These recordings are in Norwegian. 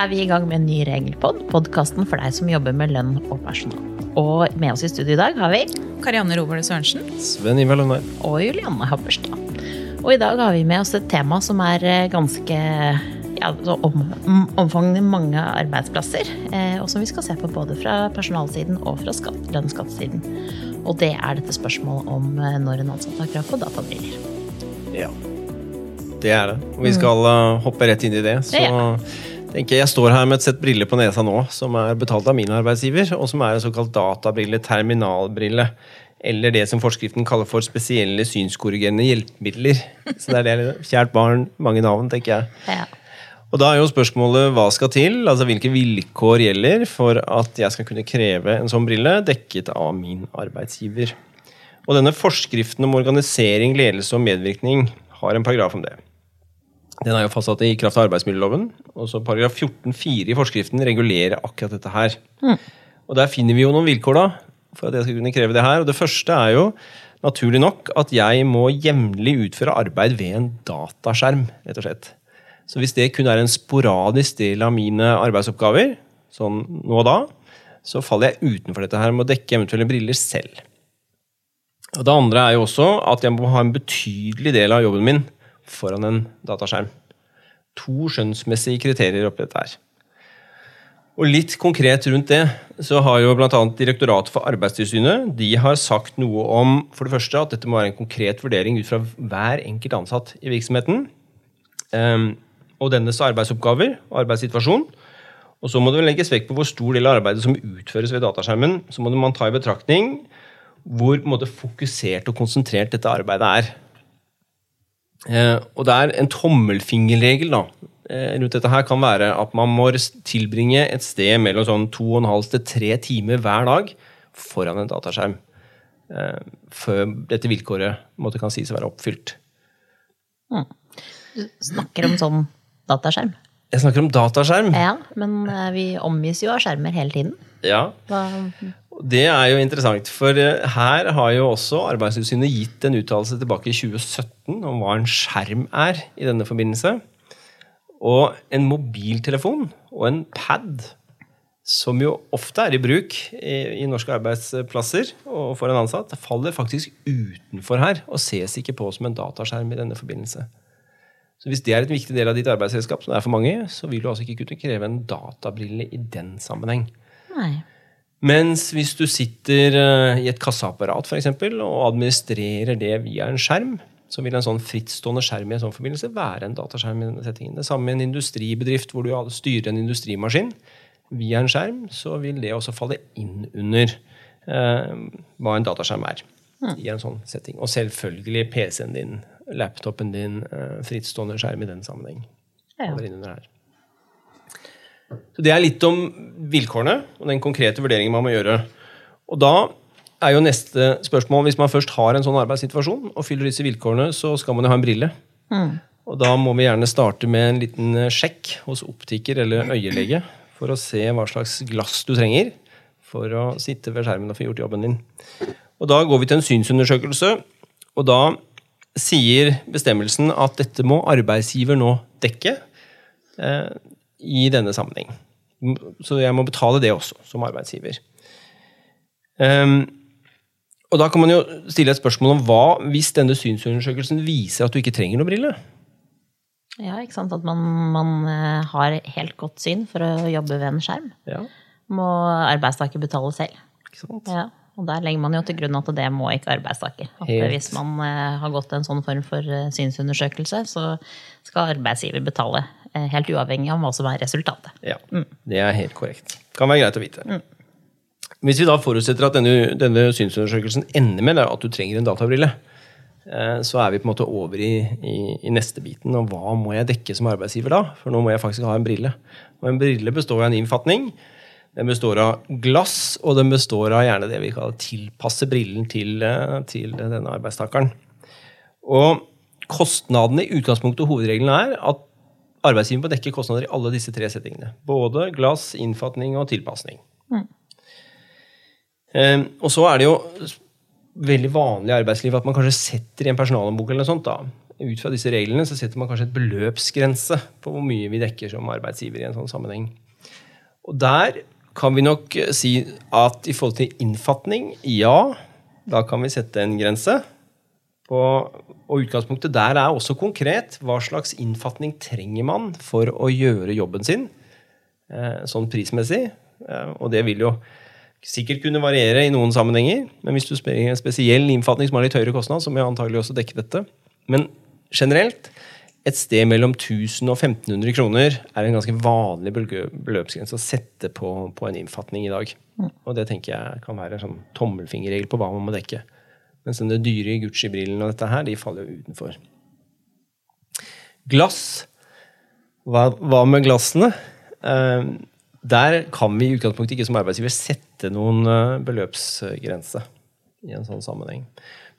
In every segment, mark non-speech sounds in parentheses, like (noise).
er vi i gang med en ny regelpod, podkasten for deg som jobber med lønn og personal. Og med oss i studio i dag har vi Karianne Robert Sørensen. Sven Ivar Lundberg. og Julianne Happerstad. Og i dag har vi med oss et tema som er eh, ganske ja, om, om- omfangende mange arbeidsplasser, eh, og som vi skal se på både fra personalsiden og fra skatt, lønnsskattesiden. Og det er dette spørsmålet om eh, når en ansatt har krav på databriller. Ja. Det er det. Og vi skal mm. hoppe rett inn i det. Så Ja. Tenker jeg står her med et sett briller på nesa nå, som er betalt av min arbeidsgiver, og som er en såkalt databrille, terminalbrille. Eller det som forskriften kaller for spesielle synskorrigerende hjelpemidler. Så det er det, Kjært barn, mange navn, tenker jeg. Ja. Og da er jo spørsmålet hva skal til, altså hvilke vilkår gjelder for at jeg skal kunne kreve en sånn brille dekket av min arbeidsgiver. Og denne forskriften om organisering, ledelse og medvirkning har en paragraf om det. Den er jo fastsatt i kraft av arbeidsmiljøloven, og så paragraf 14-4 i forskriften regulerer akkurat dette her. Og der finner vi jo noen vilkår da, for at jeg skal kunne kreve det her. Og det første er jo naturlig nok at jeg må jevnlig utføre arbeid ved en dataskjerm, rett og slett. Så hvis det kun er en sporadisk del av mine arbeidsoppgaver, sånn nå og da, så faller jeg utenfor dette her med å dekke eventuelle briller selv. Og Det andre er jo også at jeg må ha en betydelig del av jobben min foran en dataskjerm. To skjønnsmessige kriterier oppi dette her. Og litt konkret rundt det, så har jo bl.a. Direktoratet for Arbeidstilsynet de har sagt noe om for det første at dette må være en konkret vurdering ut fra hver enkelt ansatt i virksomheten. Um, og dennes arbeidsoppgaver og arbeidssituasjon. Og så må det legges vekt på hvor stor del av arbeidet som utføres ved dataskjermen. Så må man ta i betraktning hvor måte, fokusert og konsentrert dette arbeidet er. Eh, og det er en tommelfingerregel da, eh, rundt dette her kan være at man må tilbringe et sted mellom sånn to og en halv til tre timer hver dag foran en dataskjerm. Eh, før dette vilkåret måtte, kan sies å være oppfylt. Du snakker om sånn dataskjerm. Jeg snakker om dataskjerm. Ja, men vi omgis jo av skjermer hele tiden. Ja, Hva, Det er jo interessant, for eh, her har jo også Arbeidstilsynet gitt en uttalelse tilbake i 2017 om hva en skjerm er i denne forbindelse. Og en mobiltelefon og en pad, som jo ofte er i bruk i, i norske arbeidsplasser og for en ansatt, faller faktisk utenfor her og ses ikke på som en dataskjerm i denne forbindelse. Så hvis det er en viktig del av ditt arbeidsredskap, som det er for mange, så vil du altså ikke kunne kreve en databrille i den sammenheng. nei. Mens hvis du sitter eh, i et kasseapparat for eksempel, og administrerer det via en skjerm, så vil en sånn frittstående skjerm i en sånn forbindelse være en dataskjerm. i denne settingen. Det samme med en industribedrift hvor du styrer en industrimaskin. Via en skjerm så vil det også falle inn under eh, hva en dataskjerm er. i en sånn setting. Og selvfølgelig PC-en din, laptopen din, eh, frittstående skjerm i den sammenheng. Ja. Faller inn under her. Så Det er litt om vilkårene og den konkrete vurderingen man må gjøre. Og da er jo neste spørsmål, Hvis man først har en sånn arbeidssituasjon og fyller disse vilkårene, så skal man jo ha en brille. Og da må vi gjerne starte med en liten eh, sjekk hos optiker eller øyelege for å se hva slags glass du trenger for å sitte ved skjermen og få gjort jobben din. Og Da går vi til en synsundersøkelse, og da sier bestemmelsen at dette må arbeidsgiver nå dekke eh, i denne sammenheng. Så jeg må betale det også, som arbeidsgiver. Um, og da kan man jo stille et spørsmål om hva hvis denne synsundersøkelsen viser at du ikke trenger noe brille? Ja, ikke sant? At man, man eh, har helt godt syn for å jobbe ved en skjerm. Ja, Må arbeidstaker betale selv. ikke sant? Ja, og der legger man jo til grunn at det må ikke arbeidstaker. At Helt. hvis man eh, har gått en sånn form for eh, synsundersøkelse, så skal arbeidsgiver betale. Eh, Helt uavhengig av hva som er resultatet. Ja, Det er helt korrekt. Kan være greit å vite. Hvis vi da forutsetter at denne, denne synsundersøkelsen ender med at du trenger en databrille, eh, så er vi på en måte over i, i, i neste biten. Og hva må jeg dekke som arbeidsgiver da? For nå må jeg faktisk ha en brille. Og en brille består av en innfatning. Den består av glass, og den består av gjerne det vi kaller tilpasse brillen til, eh, til denne arbeidstakeren. Og kostnadene i utgangspunktet og hovedregelen er at arbeidsgiver må dekke kostnader i alle disse tre settingene. Både glass, innfatning og tilpasning. Eh, og så er det jo veldig vanlig i arbeidslivet at man kanskje setter i en personalhåndbok eller noe sånt da, ut fra disse reglene så setter man kanskje et beløpsgrense på hvor mye vi dekker som arbeidsgiver i en sånn sammenheng. Og der kan vi nok si at i forhold til innfatning, ja, da kan vi sette en grense. På, og utgangspunktet der er også konkret. Hva slags innfatning trenger man for å gjøre jobben sin eh, sånn prismessig? Eh, og det vil jo sikkert kunne variere i noen sammenhenger. Men hvis du spør en spesiell innfatning som har litt høyere kostnad, så må jeg antagelig også dekke dette. Men generelt et sted mellom 1000 og 1500 kroner er en ganske vanlig beløpsgrense å sette på, på, en innfatning i dag. Og det tenker jeg kan være en sånn tommelfingerregel på hva man må dekke. Mens den dyre Gucci-brillene og dette her, de faller jo utenfor. Glass. Hva, hva med glassene? Eh, der kan vi i utgangspunktet ikke som arbeidsgiver sette noen uh, beløpsgrense i en sånn sammenheng.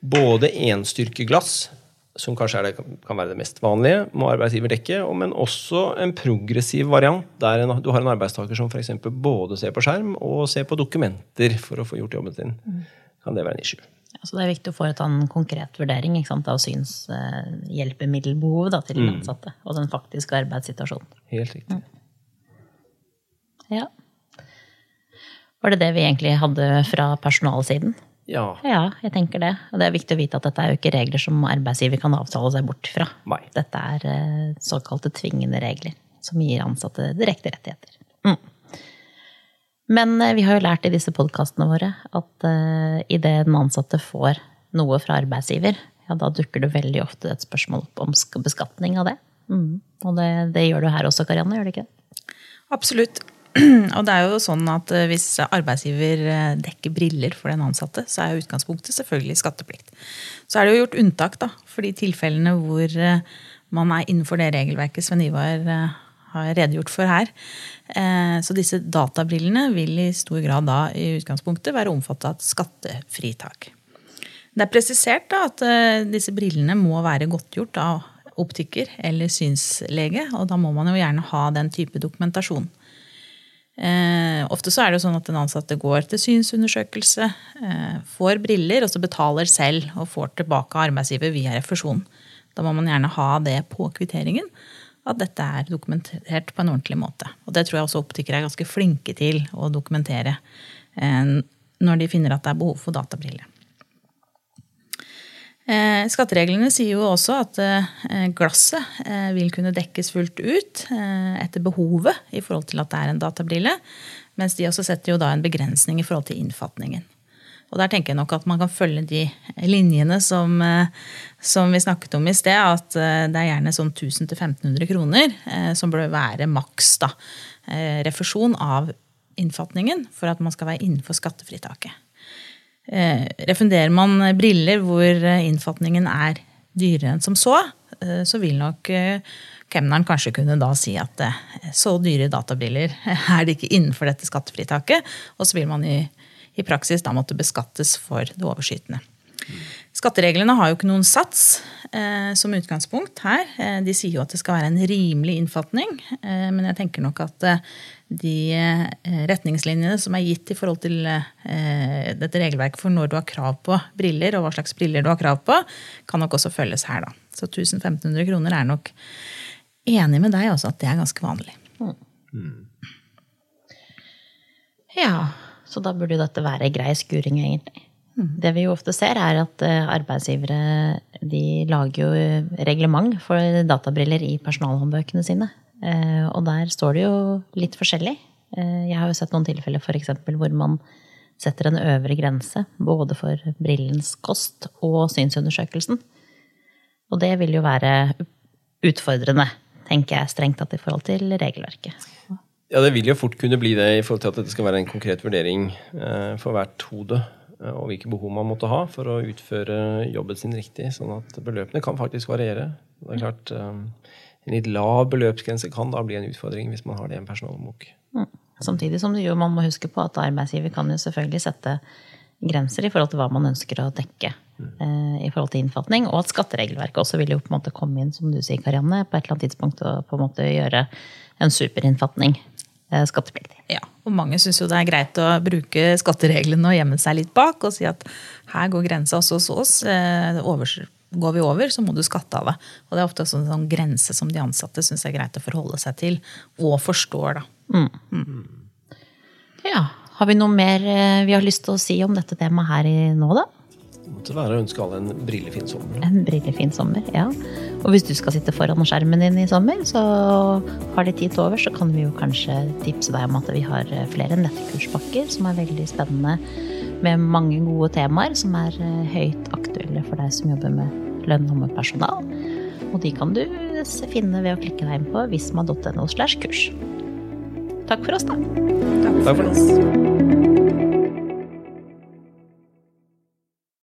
Både enstyrkeglass som kanskje det, kan være det mest vanlige, må arbeidsgiver dekke, men også en progressiv variant, der en, du har en arbeidstaker som f.eks. både ser på skjerm og ser på dokumenter for å få gjort jobben sin. Mm. Kan det være en issue? Så Det er viktig å foreta en konkret vurdering sant, av synshjelpemiddelbehovet til den mm. ansatte og den faktiske arbeidssituasjonen. Helt riktig. Mm. Ja. Var det det vi egentlig hadde fra personalsiden? Ja. ja, jeg tenker det. Og det er viktig å vite at dette er jo ikke regler som arbeidsgiver kan avtale seg bort fra. Nei. Dette er eh, såkalte tvingende regler som gir ansatte direkte rettigheter. Men eh, vi har jo lært i disse podkastene våre at uh, idet den ansatte får noe fra arbeidsgiver, ja, da dukker det veldig ofte et spørsmål opp om beskatning av det. Mm. Og det, det, gjør du her også, Karianne, gjør det ikke? Absolutt. (clears throat) Og det er jo sånn at eh, Hvis arbeidsgiver dekker briller for den ansatte, så er utgangspunktet selvfølgelig skatteplikt. Så er det jo gjort unntak da, for de tilfellene hvor man er innenfor det regelverket Sven Ivar har redegjort for her. Så disse databrillene vil i stor grad da i utgangspunktet være omfattet av skattefritak. Det er presisert da at disse brillene må være godtgjort av optiker eller synslege, og da må man jo gjerne ha den type dokumentasjon. Eh, ofte så er det jo sånn at den ansatte går til synsundersøkelse, eh, får briller, og så betaler selv og får tilbake arbeidsgiver via refusjon. Da må man gjerne ha det på kvitteringen, at dette er dokumentert på en ordentlig måte. Og det tror jeg også optikere er ganske flinke til å dokumentere eh, når de finner at det er behov for databriller. Eh, skattereglene sier jo også at eh, glasset vil kunne dekkes fullt ut etter behovet i forhold til at det er en databrille, mens de også setter jo da en begrensning i forhold til innfatningen. Og der tenker jeg nok at man kan følge de linjene som, som vi snakket om i sted, at det er gjerne sånn 1000-1500 kroner som bør være maks da, refusjon av innfatningen for at man skal være innenfor skattefritaket. Eh, refunderer man briller hvor eh, innfatningen er dyrere enn som så, eh, så vil nok kemneren kanskje kunne da si at så dyre databriller (laughs) er det ikke innenfor dette skattefritaket, og så vil man i, i praksis da måtte beskattes for det overskytende. Skattereglene har jo ikke noen sats eh, som utgangspunkt her. De sier jo at det skal være en rimelig innfatning, eh, men jeg tenker nok at eh, de eh, retningslinjene som er gitt i forhold til eh, dette regelverket for når du har krav på briller, og hva slags briller du har krav på, kan nok også følges her. da. Så 1500 kroner er nok enig med deg også at det er ganske vanlig. Mm. Ja, så da burde jo dette være grei skuring, egentlig. Mm. Det vi jo ofte ser, er at eh, arbeidsgivere de lager jo reglement for databriller i personalhåndbøkene sine. Eh, og der står det jo litt forskjellig. Eh, jeg har jo sett noen tilfeller f.eks. hvor man setter en øvre grense både for brillens kost og synsundersøkelsen. Og det vil jo være utfordrende, tenker jeg strengt tatt i forhold til regelverket. Ja, det vil jo fort kunne bli det i forhold til at dette skal være en konkret vurdering eh, for hvert hode. Og hvilke behov man måtte ha for å utføre jobben sin riktig. Sånn at beløpene kan faktisk variere. Det er klart, en litt lav beløpsgrense kan da bli en utfordring hvis man har det i en personalbok. Mm. Samtidig som jo, man må huske på at arbeidsgiver kan jo selvfølgelig sette grenser i forhold til hva man ønsker å dekke mm. eh, i forhold til innfatning, og at skatteregelverket også vil jo på en måte komme inn, som du sier, Karianne, på et eller annet tidspunkt og på en måte gjøre en superinnfatning eh, skattepliktig. Ja, og mange syns jo det er greit å bruke skattereglene og gjemme seg litt bak og si at her går grensa også hos oss. Eh, går vi over, så må du skatte av det. Og det er ofte en sånn grense som de ansatte syns er greit å forholde seg til, og forstår, da. Ja. Har vi noe mer eh, vi har lyst til å si om dette temaet her i nå, da? Det måtte være å ønske alle en brillefin sommer. En brillefin sommer, ja. Og hvis du skal sitte foran skjermen din i sommer, så har de tid til over, så kan vi jo kanskje tipse deg om at vi har eh, flere nettkurspakker som er veldig spennende, med mange gode temaer som er eh, høyt aktuelle for deg som jobber med lønn og med personal. Og de kan du finne ved å klikke deg inn på visma.no slash kurs. Takk for oss, da. Takk for nå.